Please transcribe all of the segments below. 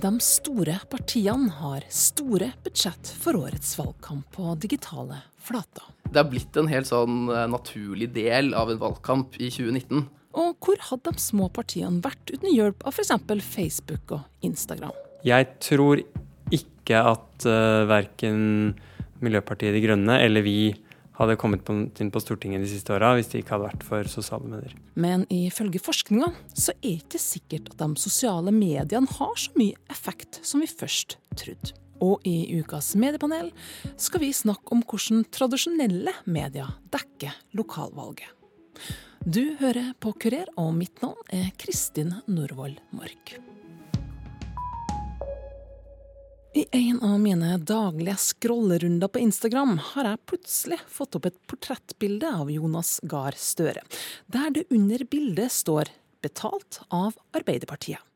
De store partiene har store budsjett for årets valgkamp på digitale flater. Det har blitt en helt sånn eh, naturlig del av en valgkamp i 2019. Og hvor hadde de små partiene vært uten hjelp av f.eks. Facebook og Instagram? Jeg tror ikke at uh, verken Miljøpartiet De Grønne eller vi hadde kommet inn på Stortinget de siste åra hvis det ikke hadde vært for sosiale medier. Men ifølge forskninga så er det ikke sikkert at de sosiale mediene har så mye effekt som vi først trodde. Og i ukas mediepanel skal vi snakke om hvordan tradisjonelle medier dekker lokalvalget. Du hører på Kurer, og mitt navn er Kristin Norvoll Mork. I en av mine daglige scrollerunder på Instagram har jeg plutselig fått opp et portrettbilde av Jonas Gahr Støre, der det under bildet står 'betalt av Arbeiderpartiet'.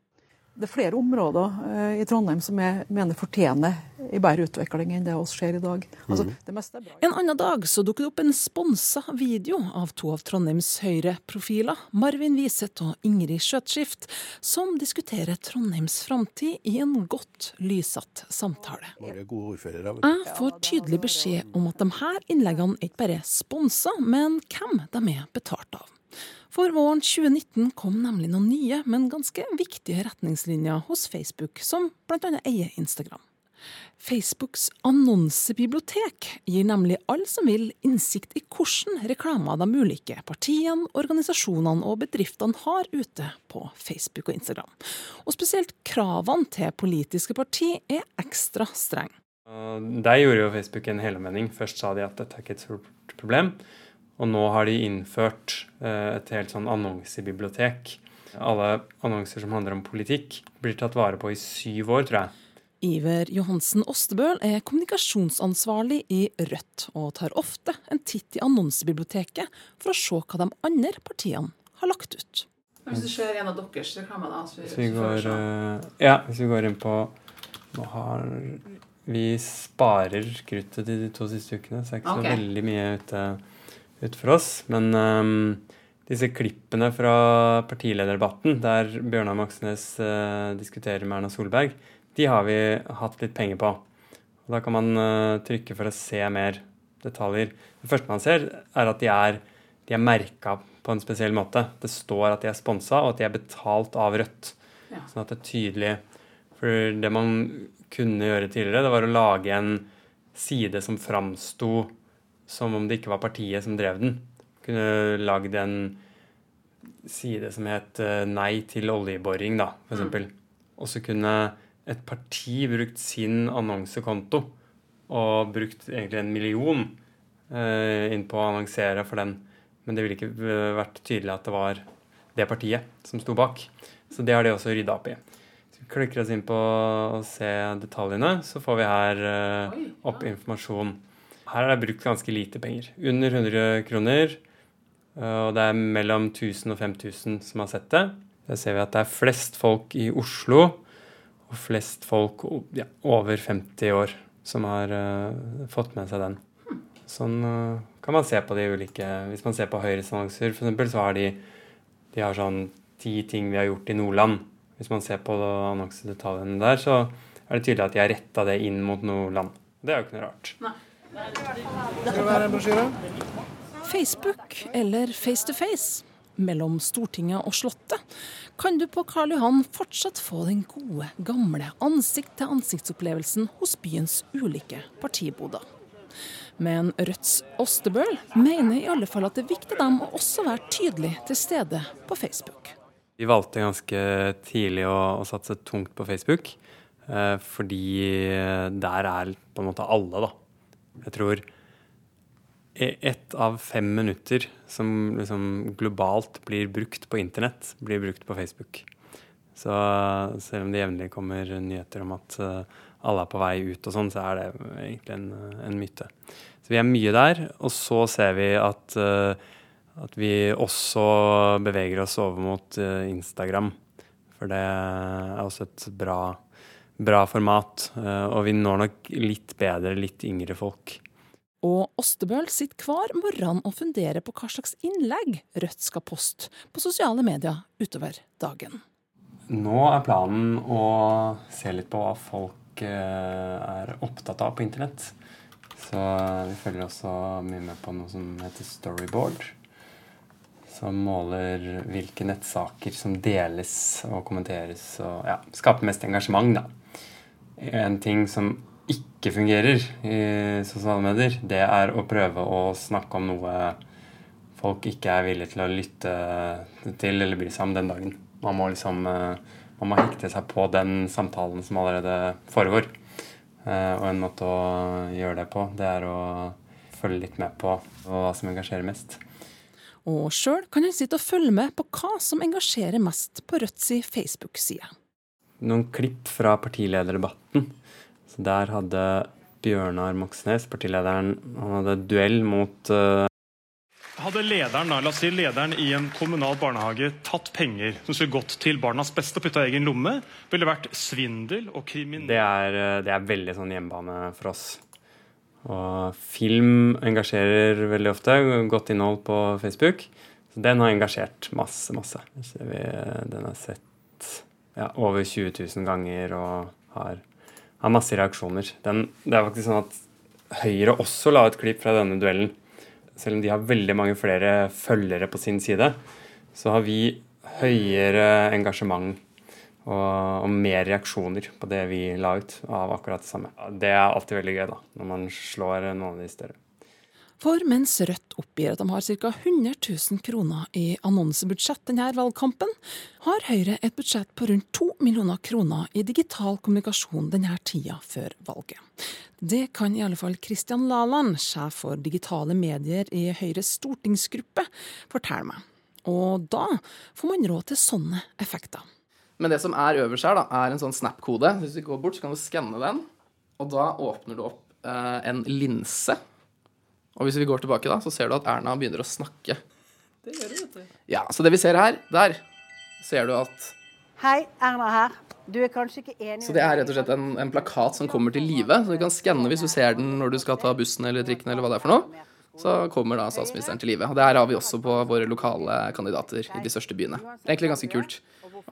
Det er flere områder eh, i Trondheim som jeg mener fortjener en bedre utvikling enn det oss ser i dag. Altså, det meste bra. En annen dag så dukket det opp en sponsa video av to av Trondheims Høyre-profiler, Marvin Wiseth og Ingrid Skjøtskift, som diskuterer Trondheims framtid i en godt lyssatt samtale. Jeg får tydelig beskjed om at de her innleggene ikke bare er sponsa, men hvem de er betalt av. For våren 2019 kom nemlig noen nye, men ganske viktige retningslinjer hos Facebook, som bl.a. eier Instagram. Facebooks annonsebibliotek gir nemlig alle som vil, innsikt i hvordan reklamer de ulike partiene, organisasjonene og bedriftene har ute på Facebook og Instagram. Og spesielt kravene til politiske parti er ekstra strenge. Der gjorde jo Facebook en helomvending. Først sa de at dette er ikke et stort problem. Og nå har de innført eh, et helt sånn annonsebibliotek. Alle annonser som handler om politikk, blir tatt vare på i syv år, tror jeg. Iver Johansen Ostebøl er kommunikasjonsansvarlig i Rødt, og tar ofte en titt i annonsebiblioteket for å se hva de andre partiene har lagt ut. Hvis du ser en av deres reklamer, da hvis vi, går, uh, Ja, hvis vi går inn på Nå har Vi sparer kruttet de to siste ukene, så det er ikke okay. så veldig mye ute ut for oss. Men um, disse klippene fra partilederdebatten, der Bjørnar Moxnes uh, diskuterer med Erna Solberg, de har vi hatt litt penger på. Og da kan man uh, trykke for å se mer detaljer. Det første man ser, er at de er, de er merka på en spesiell måte. Det står at de er sponsa, og at de er betalt av Rødt. Ja. Sånn at det er tydelig. For det man kunne gjøre tidligere, det var å lage en side som framsto som om det ikke var partiet som drev den. Kunne lagd en side som het eh, Nei til oljeboring, da, f.eks. Mm. Og så kunne et parti brukt sin annonsekonto og brukt egentlig en million eh, inn på å annonsere for den. Men det ville ikke eh, vært tydelig at det var det partiet som sto bak. Så det har de også rydda opp i. Så vi klikker oss inn på å se detaljene, så får vi her eh, opp informasjon her er det brukt ganske lite penger. Under 100 kroner. Og det er mellom 1000 og 5000 som har sett det. Der ser vi at det er flest folk i Oslo og flest folk ja, over 50 år som har uh, fått med seg den. Sånn uh, kan man se på de ulike Hvis man ser på Høyres annonser, f.eks., så har de, de har sånn ti ting vi har gjort i Nordland. Hvis man ser på annonsedetaljene der, så er det tydelig at de har retta det inn mot Nordland. Det er jo ikke noe rart. Nei. Skal det være en brosjyre? Facebook eller Face to Face mellom Stortinget og Slottet kan du på Karl Johan fortsatt få den gode, gamle ansikt-til-ansiktsopplevelsen hos byens ulike partiboder. Men Rødts Ostebøl mener i alle fall at det er viktig dem å også være tydelig til stede på Facebook. Vi valgte ganske tidlig å, å satse tungt på Facebook, eh, fordi der er på en måte alle, da. Jeg tror ett av fem minutter som liksom globalt blir brukt på internett, blir brukt på Facebook. Så selv om det jevnlig kommer nyheter om at eh, alle er på vei ut og sånn, så er det egentlig en, en, myte. Så vi er mye der. Og så ser vi at, eh, at vi også beveger oss over mot eh, Instagram. For det er også et bra bra format. Eh, og vi når nok litt bedre litt yngre folk. Og Ostebøl sitter hver morgen og funderer på hva slags innlegg Rødt skal poste på sosiale medier utover dagen. Nå er planen å se litt på hva folk er opptatt av på internett. Så vi følger også mye med på noe som heter Storyboard. Som måler hvilke nettsaker som deles og kommenteres og ja, skaper mest engasjement, da. En ting som ikke fungerer i sosiale medier, det er å prøve å snakke om noe folk ikke er villige til å lytte til eller bry seg om den dagen. Man må liksom eh, man må hekte seg på den samtalen som allerede foregår. Eh, og en måte å gjøre det på, det er å følge litt med på hva som engasjerer mest. Og sjøl kan han sitte og følge med på hva som engasjerer mest på Rødts Facebook-side. Noen klipp fra partilederdebatten. Så der hadde Bjørnar Moxnes, partilederen, han hadde duell mot uh, hadde lederen la oss si lederen i en kommunal barnehage tatt penger som skulle gått til barnas beste og putta i egen lomme, ville det vært svindel og kriminell det er, eh, det er veldig sånn hjemmebane for oss. Og film engasjerer veldig ofte. Godt innhold på Facebook. Så den har engasjert masse, masse. Den har sett ja, over 20 000 ganger og har, har masse reaksjoner. Den, det er faktisk sånn at Høyre også la ut klipp fra denne duellen selv om de har veldig mange flere følgere på sin side, så har vi høyere engasjement og, og, mer reaksjoner på det vi la ut av akkurat det samme. Det er alltid veldig gøy, da, når man slår noen av de større. For mens Rødt oppgir at de har ca. 100 000 kroner i annonsebudsjett denne valgkampen, har Høyre et budsjett på rundt 2 millioner kroner i digital kommunikasjon denne tida før valget. Det kan i alle fall Kristian Laland, sjef for digitale medier i Høyres stortingsgruppe, fortelle meg. Og da får man råd til sånne effekter. Men det som er øverst her, da, er en sånn Snap-kode. Hvis du går bort, så kan du skanne den, og da åpner du opp eh, en linse. Og hvis vi går tilbake, da, så ser du at Erna begynner å snakke. Det gjør du, vet du. Ja, så det vi ser her, der ser du at Hei, Erna her. Du er kanskje ikke enig Så det er rett og slett en, en plakat som kommer til live. Så du kan skanne hvis du ser den når du skal ta bussen eller trikken eller hva det er for noe. Så kommer da statsministeren til live. Og det her har vi også på våre lokale kandidater i de største byene. Det er egentlig ganske kult.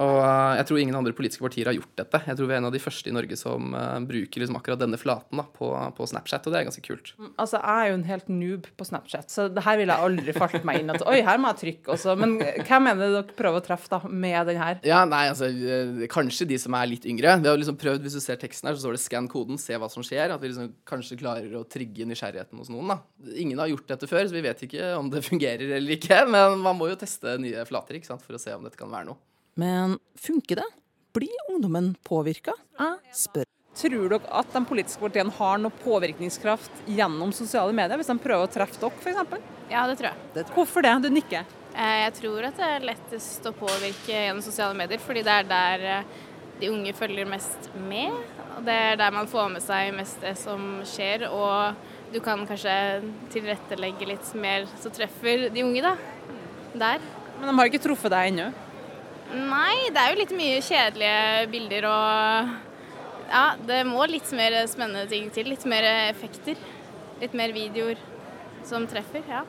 Og eh, jeg tror ingen andre politiske partier har gjort dette. Jeg tror vi er en av de første i Norge som uh, bruker liksom akkurat denne flaten da, på, på, Snapchat, og det er ganske kult. Mm, altså, Jeg er jo en helt noob på Snapchat, så det her ville jeg aldri falt meg inn at oi, her må jeg trykke også. Men hvem er det dere prøver å treffe da, med den her? Ja, nei, altså, eh, Kanskje de som er litt yngre. Vi har liksom prøvd, Hvis du ser teksten her, så står det 'skann koden, se hva som skjer'. At vi liksom kanskje klarer å trigge nysgjerrigheten hos noen. da. Ingen har gjort dette før, så vi vet ikke om det fungerer eller ikke. Men man må jo teste nye flater ikke sant, for å se om dette kan være noe. Men funker det? Blir ungdommen påvirka? Jeg spør. Tror dere at de politiske partiene har noe påvirkningskraft gjennom sosiale medier, hvis de prøver å treffe dere f.eks.? Ja, det tror jeg. Hvorfor det? Du nikker. Eh, jeg tror at det er lettest å påvirke gjennom sosiale medier, fordi det er der eh, de unge følger mest med. Det er der man får med seg mest det som skjer, og du kan kanskje tilrettelegge litt mer så treffer de unge, da. Der. Men de har ikke truffet deg ennå? Nei, det er jo litt mye kjedelige bilder og Ja, det må litt mer spennende ting til. Litt mer effekter. Litt mer videoer som treffer, ja.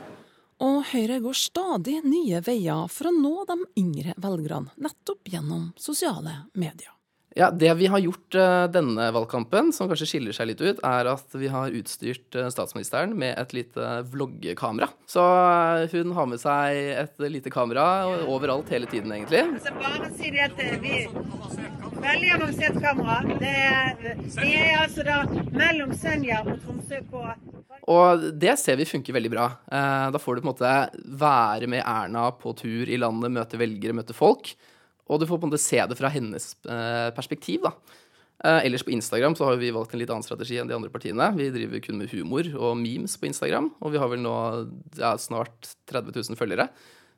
Og Høyre går stadig nye veier for å nå de yngre velgerne, nettopp gjennom sosiale medier. Ja, Det vi har gjort uh, denne valgkampen, som kanskje skiller seg litt ut, er at vi har utstyrt uh, statsministeren med et lite vloggekamera. Så uh, hun har med seg et lite kamera overalt hele tiden, egentlig. Så bare si det at vi Veldig avansert kamera. Det er, vi er altså da mellom Senja og Tromsø på og det ser vi funker veldig bra. Da får du på en måte være med Erna på tur i landet, møte velgere, møte folk. Og du får på en måte se det fra hennes eh, perspektiv, da. Eh, ellers på Instagram så har vi valgt en litt annen strategi enn de andre partiene. Vi driver kun med humor og memes på Instagram, og vi har vel nå ja, snart 30 000 følgere.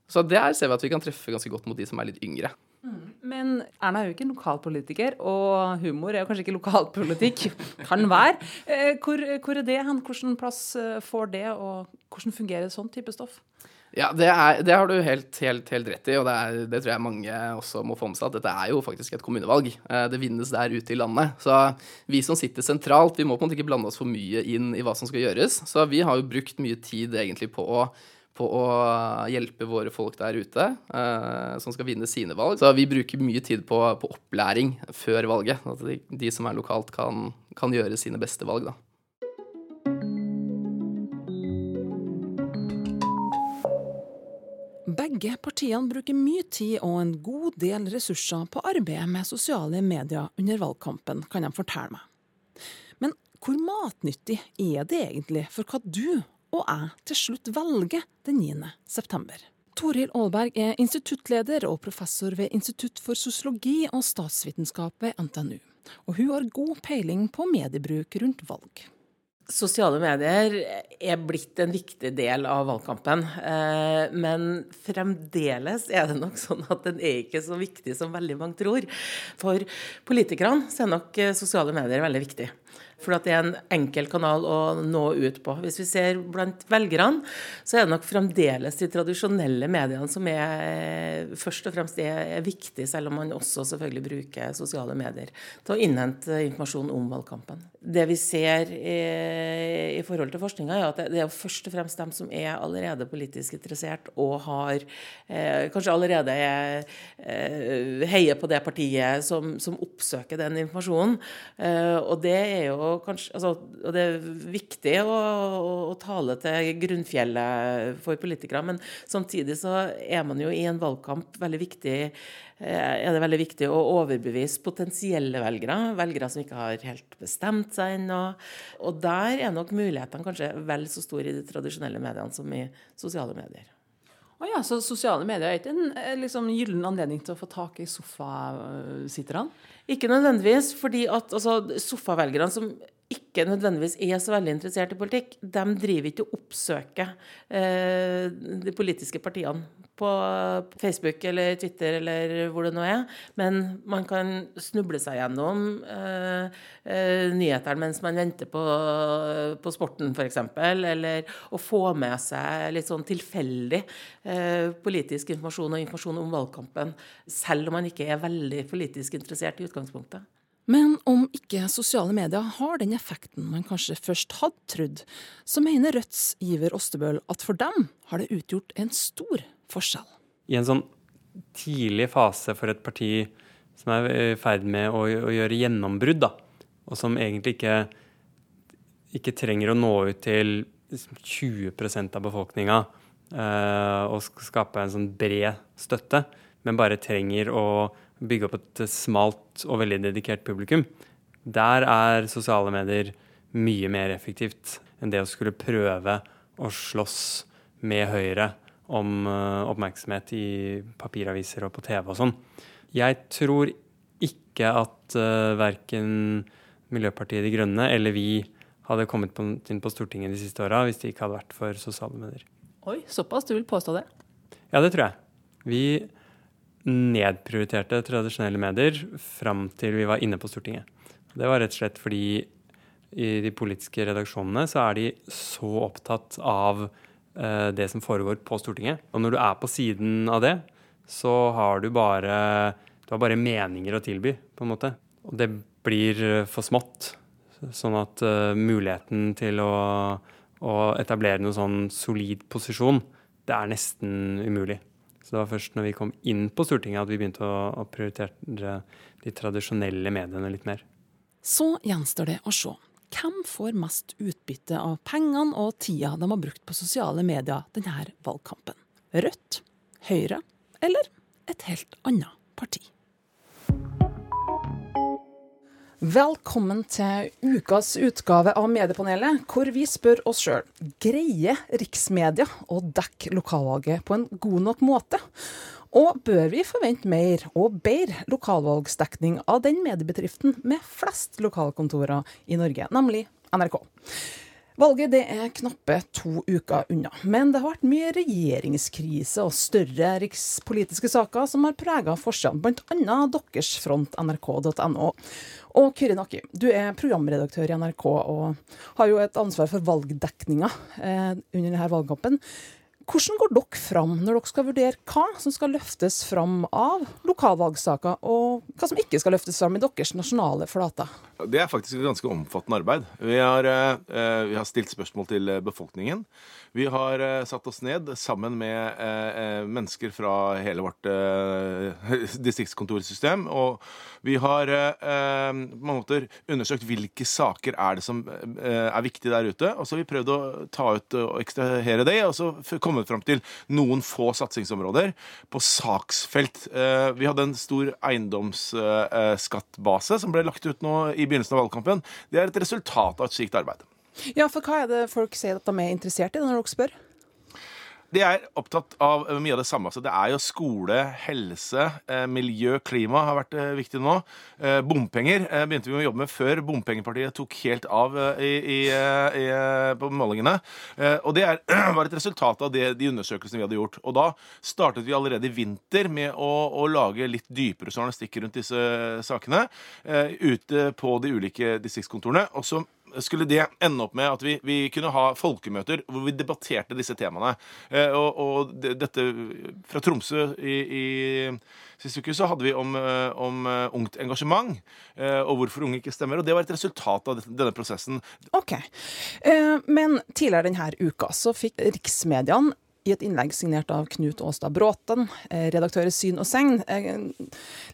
Så der ser vi at vi kan treffe ganske godt mot de som er litt yngre. Mm. Men Erna er jo ikke lokalpolitiker, og humor er jo kanskje ikke lokalpolitikk. Kan være. Eh, hvor, hvor er det hen? Hvilken plass får det, og hvordan fungerer sånn type stoff? Ja, det, er, det, har du helt, helt, helt rett i, og det, er, det, tror jeg mange også må få med seg. at Dette er jo faktisk et kommunevalg. Eh, det vinnes der ute i landet. Så vi som sitter sentralt, vi må på en måte ikke blande oss for mye inn i hva som skal gjøres. Så vi har jo brukt mye tid egentlig på å på å hjelpe våre folk der ute eh, som skal vinne sine valg. Så vi bruker mye tid på, på opplæring før valget. At de, de som er lokalt, kan, kan, gjøre sine beste valg, da. Begge partiene bruker mye tid og en god del ressurser på arbeidet med sosiale medier under valgkampen, kan de fortelle meg. Men hvor matnyttig er det egentlig for hva du og jeg til slutt velger den 9. september. Toril Aalberg er instituttleder og professor ved Institutt for sosiologi og statsvitenskap ved NTNU. Og hun har god peiling på mediebruk rundt valg. Sosiale medier er blitt en viktig del av valgkampen. Eh, men fremdeles er det nok sånn at den er ikke så viktig som veldig mange tror. For politikerne er nok sosiale medier veldig viktig. For det er en enkel kanal å nå ut på. Hvis vi ser blant velgerne, så er det nok fremdeles de tradisjonelle mediene som er først og fremst er, er viktig, selv om man også selvfølgelig bruker sosiale medier til å innhente informasjon om valgkampen. Det vi ser i, i forhold til forskninga, er at det er først og fremst dem som er allerede politisk interessert og har eh, kanskje allerede er, eh, heier på det partiet som, som oppsøker den informasjonen. Eh, og det er jo kanskje altså, Og det er viktig å, å, å, tale til grunnfjellet for politikere, men samtidig så er man jo i en valgkamp veldig viktig eh, er det veldig viktig å overbevise potensielle velgere, velgere som ikke har helt bestemt seg ennå. Og der er nok mulighetene kanskje vel så store i de tradisjonelle mediene som i sosiale medier. Oh ja, så sosiale medier er ikke en eh, liksom, gyllen anledning til å få tak i sofasitterne? Ikke nødvendigvis, fordi at altså, sofavelgerne som ikke nødvendigvis er så veldig interessert i politikk, de driver ikke og oppsøker eh, de politiske partiene på Facebook eller Twitter eller hvor det nå er. Men man kan snuble seg gjennom eh, eh, nyhetene mens man venter på, på sporten, f.eks. Eller å få med seg litt sånn tilfeldig eh, politisk informasjon og informasjon om valgkampen, selv om man ikke er veldig politisk interessert i utgangspunktet. Men om ikke sosiale medier har den effekten man kanskje først hadde trodd, så mener Rødts Giver Ostebøl at for dem har det utgjort en stor forskjell. I en sånn tidlig fase for et parti som er i ferd med å, å gjøre gjennombrudd, da, og som egentlig ikke, ikke trenger å nå ut til 20 liksom av befolkninga eh, og skape en sånn bred støtte, men bare trenger å bygge opp et smalt og veldig dedikert publikum. Der er sosiale medier mye mer effektivt enn det å skulle prøve å slåss med Høyre om eh, oppmerksomhet i papiraviser og på TV og sånn. Jeg tror ikke at uh, eh, verken Miljøpartiet De Grønne eller vi hadde kommet på, inn på Stortinget de siste åra hvis det ikke hadde vært for sosiale medier. Oi, såpass? Du vil påstå det? Ja, det tror jeg. Vi nedprioriterte tradisjonelle medier fram til vi var inne på Stortinget. Det var rett og slett fordi i de politiske redaksjonene så er de så opptatt av det som foregår på Stortinget. Og når du er på siden av det, så har du bare, du har bare meninger å tilby, på en måte. Og det blir for smått. Sånn at uh, muligheten til å, å etablere noen sånn solid posisjon, det er nesten umulig. Så det var først når vi kom inn på Stortinget at vi begynte å prioritere de tradisjonelle mediene litt mer. Så gjenstår det å se. Hvem får mest utbytte av pengene og tida de har brukt på sosiale medier denne valgkampen? Rødt, Høyre eller et helt annet parti? Velkommen til ukas utgave av Mediepanelet, hvor vi spør oss sjøl greier riksmedia å dekke lokalvalget på en god nok måte? Og bør vi forvente mer og bedre lokalvalgsdekning av den mediebedriften med flest lokalkontorer i Norge, nemlig NRK? Valget det er knappe to uker unna, men det har vært mye regjeringskrise og større rikspolitiske saker som har prega forsiden, bl.a. deres front nrk.no. Og Kyrre Nakki, du er programredaktør i NRK og har jo et ansvar for valgdekninga eh, under denne valgkampen. Hvordan går dere fram når dere skal vurdere hva som skal løftes fram av lokalvalgsaker, og hva som ikke skal løftes fram i deres nasjonale flater? Det er faktisk et ganske omfattende arbeid. Vi har, eh, vi har stilt spørsmål til befolkningen. Vi har eh, satt oss ned sammen med eh, mennesker fra hele vårt distriktskontorsystem. Og vi har på en måte undersøkt hvilke saker er det som er viktige der ute. Og så har vi prøvd å ta ut og ekstrahere det, og så kommet fram til noen få satsingsområder på saksfelt. Vi hadde en stor eiendomsskattbase som ble lagt ut nå i begynnelsen av valgkampen. Det er et resultat av et slikt arbeid. Ja, for hva er det folk sier at de er interessert i når dere spør? De er opptatt av mye av det samme. Så det er jo skole, helse, eh, miljø, klima har vært eh, viktig nå. Eh, bompenger begynte vi å jobbe med før bompengepartiet tok helt av i, i, i, på målingene. Og det er, var et resultat av det, de undersøkelsene vi hadde gjort. Og da startet vi allerede i vinter med å, å lage litt dypere journalistikk rundt disse sakene ute på de ulike distriktskontorene. Og så skulle det ende opp med at vi, vi, kunne ha folkemøter hvor vi debatterte disse temaene. Eh, og, og dette Fra Tromsø i, i siste uke så hadde vi om, eh, om uh, ungt engasjement og hvorfor unge ikke stemmer. Og det var et resultat av denne prosessen. Ok, Men tidligere denne uka så fikk riksmediene i et innlegg signert av Knut Åstad Bråten, eh, redaktør i Syn og Segn. Eh,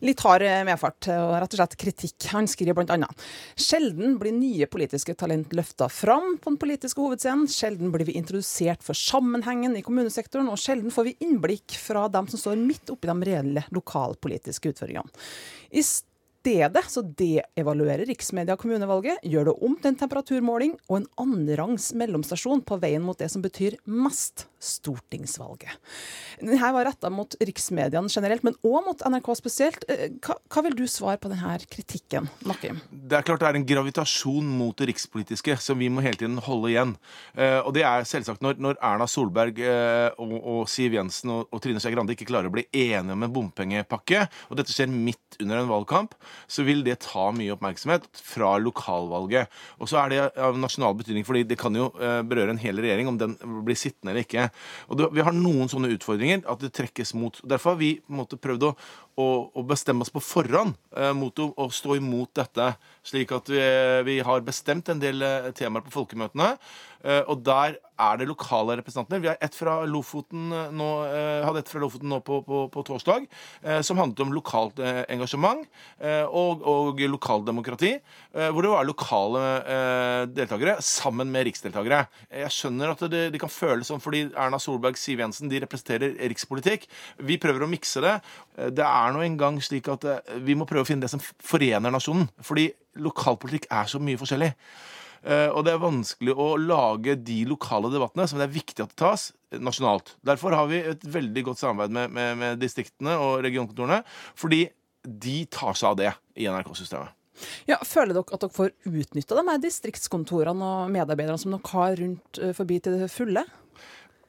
litt hard medfart og rett og slett kritikk. Han skriver bl.a.: Sjelden blir nye politiske talent løfta fram på den politiske hovedscenen. Sjelden blir vi introdusert for sammenhengen i kommunesektoren, og sjelden får vi innblikk fra dem som står midt oppi de reelle lokalpolitiske utfordringene. I stedet så deevaluerer riksmedia kommunevalget, gjør det om til en temperaturmåling og en annenrangs mellomstasjon på veien mot det som betyr mest stortingsvalget. Denne var retta mot riksmediene generelt, men òg mot NRK spesielt. Eh, hva, hva, vil du svare på denne kritikken, Nakim? Det er klart det er en gravitasjon mot det rikspolitiske som vi må hele tiden holde igjen. Eh, og det er selvsagt når, når Erna Solberg eh, og, og, Siv Jensen og, og Trine Skei Grande ikke klarer å bli enige om en bompengepakke, og dette skjer midt under en valgkamp, så vil det ta mye oppmerksomhet fra lokalvalget. Og så er det av nasjonal betydning, fordi det kan jo berøre en hel regjering om den blir sittende eller ikke. Og det, Vi har noen sånne utfordringer at det trekkes mot. Derfor har vi på en måte prøvd å, å, å bestemme oss på forhånd eh, mot å, å, stå imot dette. Slik at vi, vi har bestemt en del eh, temaer på folkemøtene. Eh, og der er det lokale representanter. Vi har ett fra Lofoten eh, nå, eh, hadde ett fra Lofoten nå på, på, på torsdag, som handlet om lokalt engasjement og, og lokaldemokrati. Hvor det var lokale deltakere sammen med riksdeltakere. Jeg skjønner at det, det kan føles sånn fordi Erna Solberg Siv Jensen de representerer rikspolitikk. Vi prøver å mikse det. Det er nå engang slik at vi må prøve å finne det som forener nasjonen. Fordi lokalpolitikk er så mye forskjellig. Eh, og det er vanskelig å lage de lokale debattene som det er viktig at det tas nasjonalt. Derfor har vi et veldig godt samarbeid med, med, med distriktene og regionkontorene. Fordi de tar seg av det i NRK-systemet. Ja, Føler dere at dere får utnytta de distriktskontorene og medarbeiderne som dere har rundt eh, forbi til det fulle?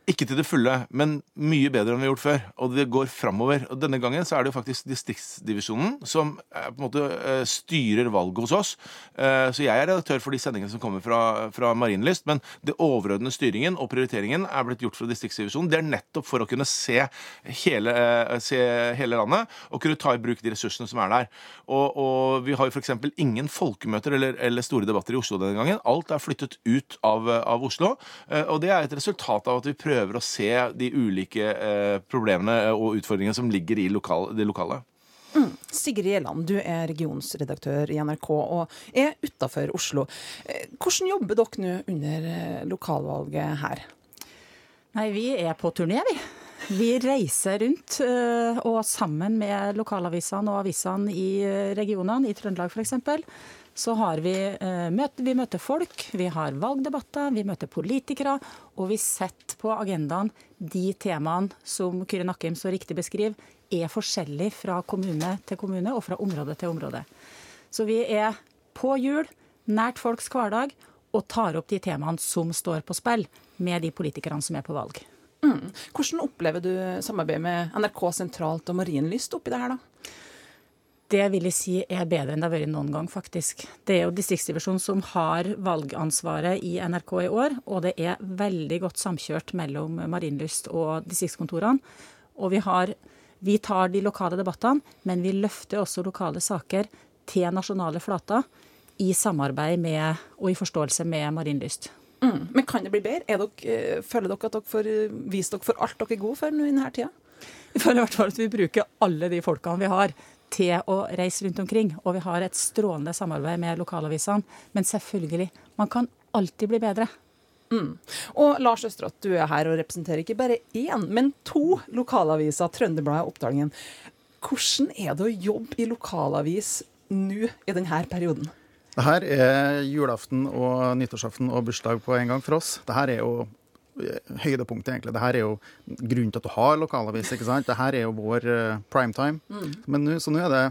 Ikke til det fulle, men mye bedre enn vi har gjort før. Og det går framover. Og denne gangen så er det jo faktisk distriktsdivisjonen som eh, på en måte eh, styrer valget hos oss. Eh, så jeg er redaktør for de sendingene som kommer fra, fra Marienlyst. Men det overordnede styringen og prioriteringen er blitt gjort fra distriktsdivisjonen. Det er nettopp for å kunne se hele, se hele landet og kunne ta i bruk de ressursene som er der. Og, og vi har jo f.eks. ingen folkemøter eller, eller, store debatter i Oslo denne gangen. Alt er flyttet ut av, av Oslo. Og det er et resultat av at vi prøver prøver å se de ulike eh, problemene og utfordringene som ligger i lokal, det lokale. Mm. Sigrid Gjelland, du er regionsredaktør i NRK og er utafor Oslo. Eh, hvordan jobber dere nå under eh, lokalvalget her? Nei, Vi er på turné, vi. Vi reiser rundt, eh, og sammen med lokalavisene og avisene i regionene, i Trøndelag f.eks., så har vi, eh, møte, vi møter folk, vi har valgdebatter, vi møter politikere, og vi setter på agendaen de temaene som Kyrre Nakkim så riktig beskriver, er forskjellig fra kommune til kommune og fra område til område. Så vi er på hjul, nært folks hverdag, og tar opp de temaene som står på spill, med de politikerne som er på valg. Mm. Hvordan opplever du samarbeidet med NRK sentralt og Marienlyst oppi det her, da? Det vil jeg si er bedre enn det har vært noen gang, faktisk. Det er jo distriktsdivisjonen som har valgansvaret i NRK i år, og det er veldig godt samkjørt mellom Marienlyst og distriktskontorene. Og vi, har, vi tar de lokale debattene, men vi løfter også lokale saker til nasjonale flater i samarbeid med, og i forståelse med Marienlyst. Mm. Men kan det bli bedre? Dere, eh, føler dere at dere får eh, vist dere for alt dere er gode for nå i denne tida? Vi føler i hvert fall at vi bruker alle de folkene vi har til å reise rundt omkring. Og vi har et strålende samarbeid med lokalavisene. Men selvfølgelig, man kan alltid bli bedre. Mm. Og Lars Østerått, du er her og representerer ikke bare én, men to lokalaviser, Trønderbladet og Oppdalingen. Hvordan er det å jobbe i lokalavis nå i denne perioden? Dette er julaften og nyttårsaften og bursdag på en gang for oss. Dette er jo høydepunktet, egentlig. Dette er jo grunnen til at du har lokalavis. ikke sant? Dette er jo vår uh, primetime. Mm. Men nå, så nå er det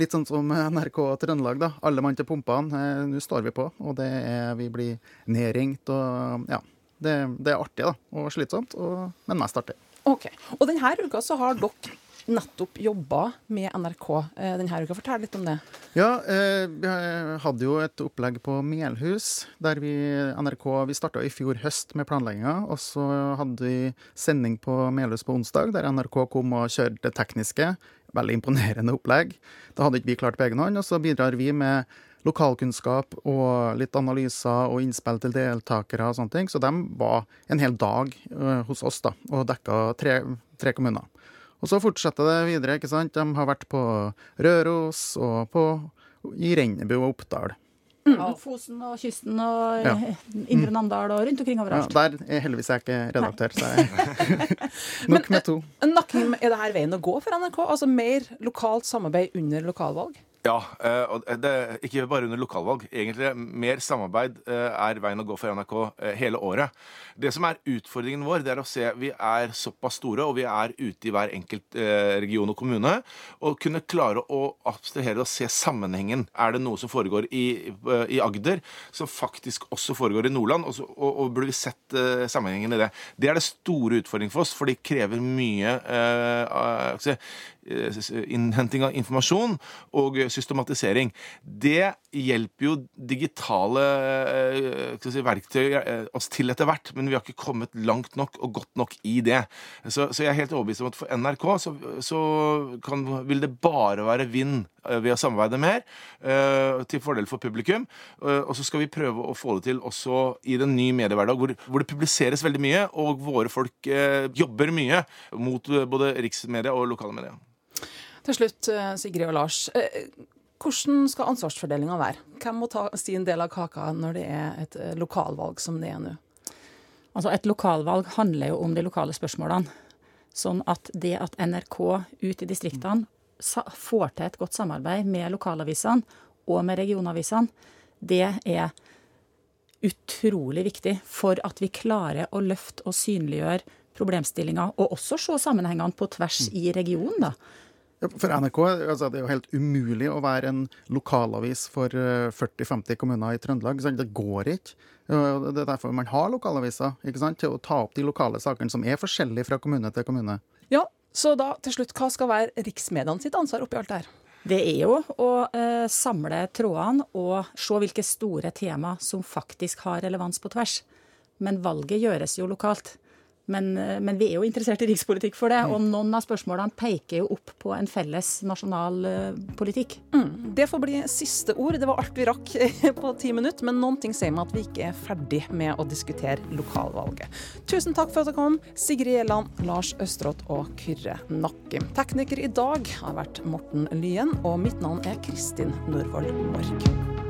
litt sånn som NRK Trøndelag, da. Alle mann til pumpene. Eh, nå står vi på, og det er, vi blir nedringt og ja. Det, det er artig da, og slitsomt, og, men mest artig. Ok, Og denne uka så har dere nettopp jobba med NRK eh, denne uka. Fortell litt om det. Ja, eh, vi hadde jo et opplegg på Melhus, der vi NRK Vi starta i fjor høst med planlegginga. Og så hadde vi sending på Melhus på onsdag, der NRK kom og kjørte det tekniske. Veldig imponerende opplegg. Det hadde ikke vi klart på egen hånd. Og så bidrar vi med lokalkunnskap og litt analyser og innspill til deltakere og sånne ting. Så de var en hel dag uh, hos oss da, og dekka tre, tre kommuner. Og så fortsetter det videre. ikke sant? De har vært på Røros og på, i Rennebu og Oppdal. Mm. Og Fosen og kysten og ja. Indre Namdal og rundt omkring overalt. Ja, der er heldigvis jeg ikke redaktør, så jeg Nok med to. Nakken, er det her veien å gå for NRK? Altså mer lokalt samarbeid under lokalvalg? Ja, eh, og det ikke bare under lokalvalg. Egentlig mer samarbeid eh, er veien å gå for NRK eh, hele året. Det som er utfordringen vår, det er å se Vi er såpass store, og vi er ute i hver enkelt region og kommune. Og kunne klare å abstrahere og se sammenhengen. Er det noe som foregår i, i Agder, som faktisk også foregår i Nordland? Og, og, og burde vi sett sammenhengen i det? Det er det store utfordringen for oss, for det krever mye eh, innhenting av informasjon og systematisering. Det hjelper jo digitale eh, si, verktøy eh, oss til etter hvert, men vi har ikke kommet langt nok og godt nok i det. Så, så jeg er helt overbevist om at for NRK så, så kan, vil det bare være vind eh, ved å samarbeide mer, til fordel for publikum. Og så skal vi prøve å få det til også i den nye mediehverdag, hvor, hvor, det publiseres veldig mye, og våre folk jobber mye mot både riksmedia og lokale medier. Til slutt, Sigrid og Lars. Hvordan skal ansvarsfordelinga være? Hvem må ta sin del av kaka når det er et eh, lokalvalg som det er nå? Altså Et lokalvalg handler jo om de lokale spørsmålene. Sånn at det at NRK ute i distriktene får til et godt samarbeid med lokalavisene og med regionavisene, det er utrolig viktig for at vi klarer å løfte og synliggjøre problemstillinger, og også se sammenhengene på tvers i regionen. da. For NRK altså det er jo helt umulig å være en lokalavis for 40-50 eh, kommuner i Trøndelag. Det går ikke. Det er derfor man har lokalaviser, ikke sant? til å ta opp de lokale sakene som er forskjellige fra kommune til kommune. Ja, Så da til slutt, hva skal være riksmediene sitt ansvar oppi alt det her? Det er jo å eh, samle trådene og se hvilke store tema som faktisk har relevans på tvers. Men valget gjøres jo lokalt. Men, eh, men, vi er jo interessert i rikspolitikk for det, og noen av spørsmålene peker jo opp på en felles nasjonal eh, politikk. Mm. Det får bli siste ord. Det var alt vi rakk på ti minutter, men noen ting sier meg at vi ikke er ferdig med å diskutere lokalvalget. Tusen takk for at dere kom, Sigrid Gjelland, Lars Østerått og Kyrre Nakkim. Tekniker i dag har vært Morten Lyen, og mitt navn er Kristin Norvoll Mork.